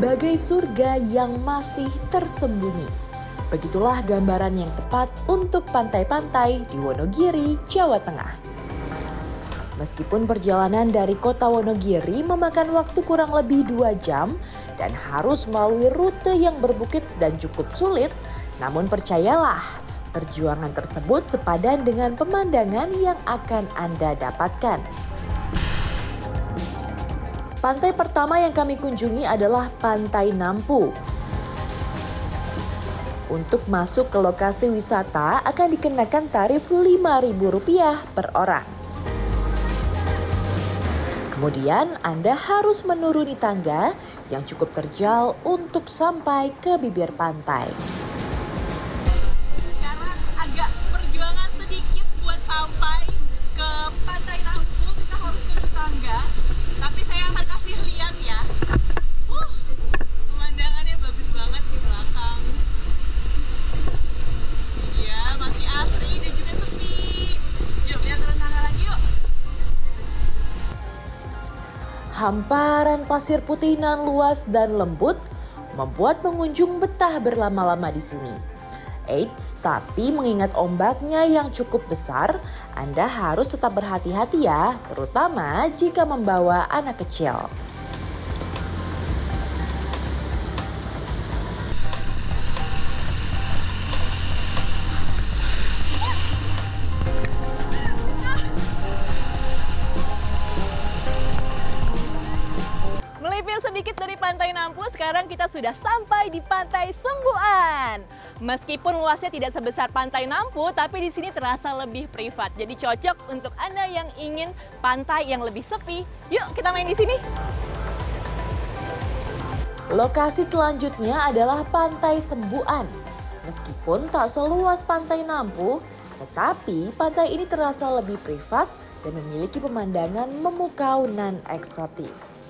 Bagai surga yang masih tersembunyi. Begitulah gambaran yang tepat untuk pantai-pantai di Wonogiri, Jawa Tengah. Meskipun perjalanan dari kota Wonogiri memakan waktu kurang lebih dua jam dan harus melalui rute yang berbukit dan cukup sulit, namun percayalah, perjuangan tersebut sepadan dengan pemandangan yang akan Anda dapatkan. Pantai pertama yang kami kunjungi adalah Pantai Nampu. Untuk masuk ke lokasi wisata akan dikenakan tarif Rp5.000 per orang. Kemudian Anda harus menuruni tangga yang cukup terjal untuk sampai ke bibir pantai. Hamparan pasir putih nan luas dan lembut membuat pengunjung betah berlama-lama di sini. Eits, tapi mengingat ombaknya yang cukup besar, Anda harus tetap berhati-hati ya, terutama jika membawa anak kecil. Pantai Nampu, sekarang kita sudah sampai di Pantai Sungguan. Meskipun luasnya tidak sebesar Pantai Nampu, tapi di sini terasa lebih privat. Jadi cocok untuk Anda yang ingin pantai yang lebih sepi. Yuk kita main di sini. Lokasi selanjutnya adalah Pantai Sembuan. Meskipun tak seluas Pantai Nampu, tetapi pantai ini terasa lebih privat dan memiliki pemandangan memukau nan eksotis.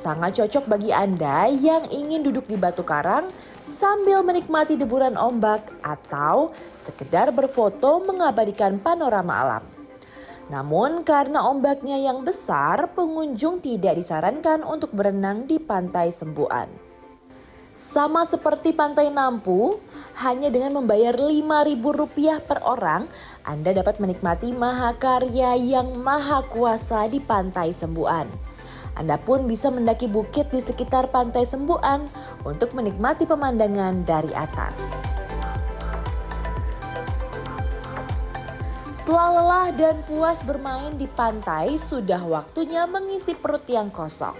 Sangat cocok bagi Anda yang ingin duduk di batu karang sambil menikmati deburan ombak atau sekedar berfoto mengabadikan panorama alam. Namun karena ombaknya yang besar, pengunjung tidak disarankan untuk berenang di pantai Sembuan. Sama seperti pantai Nampu, hanya dengan membayar Rp5.000 per orang, Anda dapat menikmati mahakarya yang maha kuasa di pantai Sembuan. Anda pun bisa mendaki bukit di sekitar pantai Sembuan untuk menikmati pemandangan dari atas. Setelah lelah dan puas bermain di pantai, sudah waktunya mengisi perut yang kosong.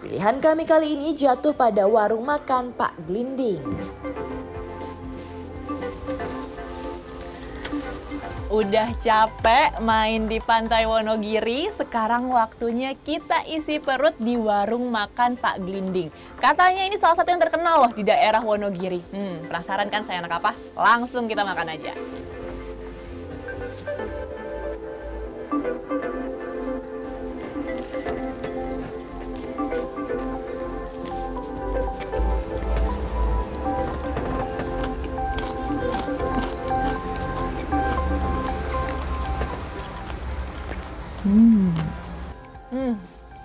Pilihan kami kali ini jatuh pada warung makan Pak Glinding. Udah capek main di Pantai Wonogiri, sekarang waktunya kita isi perut di warung makan Pak Glinding. Katanya ini salah satu yang terkenal loh di daerah Wonogiri. Hmm, penasaran kan saya anak apa? Langsung kita makan aja.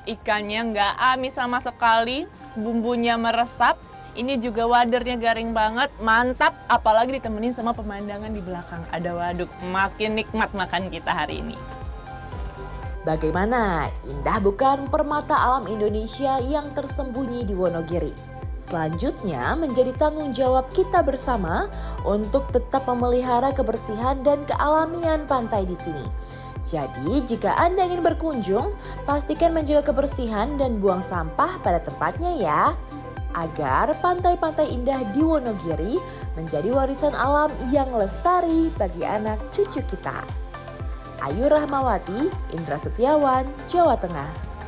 Ikannya nggak amis sama sekali, bumbunya meresap. Ini juga wadernya garing banget, mantap. Apalagi ditemenin sama pemandangan di belakang. Ada waduk, makin nikmat makan kita hari ini. Bagaimana? Indah bukan permata alam Indonesia yang tersembunyi di Wonogiri? Selanjutnya menjadi tanggung jawab kita bersama untuk tetap memelihara kebersihan dan kealamian pantai di sini. Jadi, jika Anda ingin berkunjung, pastikan menjaga kebersihan dan buang sampah pada tempatnya ya. Agar pantai-pantai indah di Wonogiri menjadi warisan alam yang lestari bagi anak cucu kita. Ayu Rahmawati, Indra Setiawan, Jawa Tengah.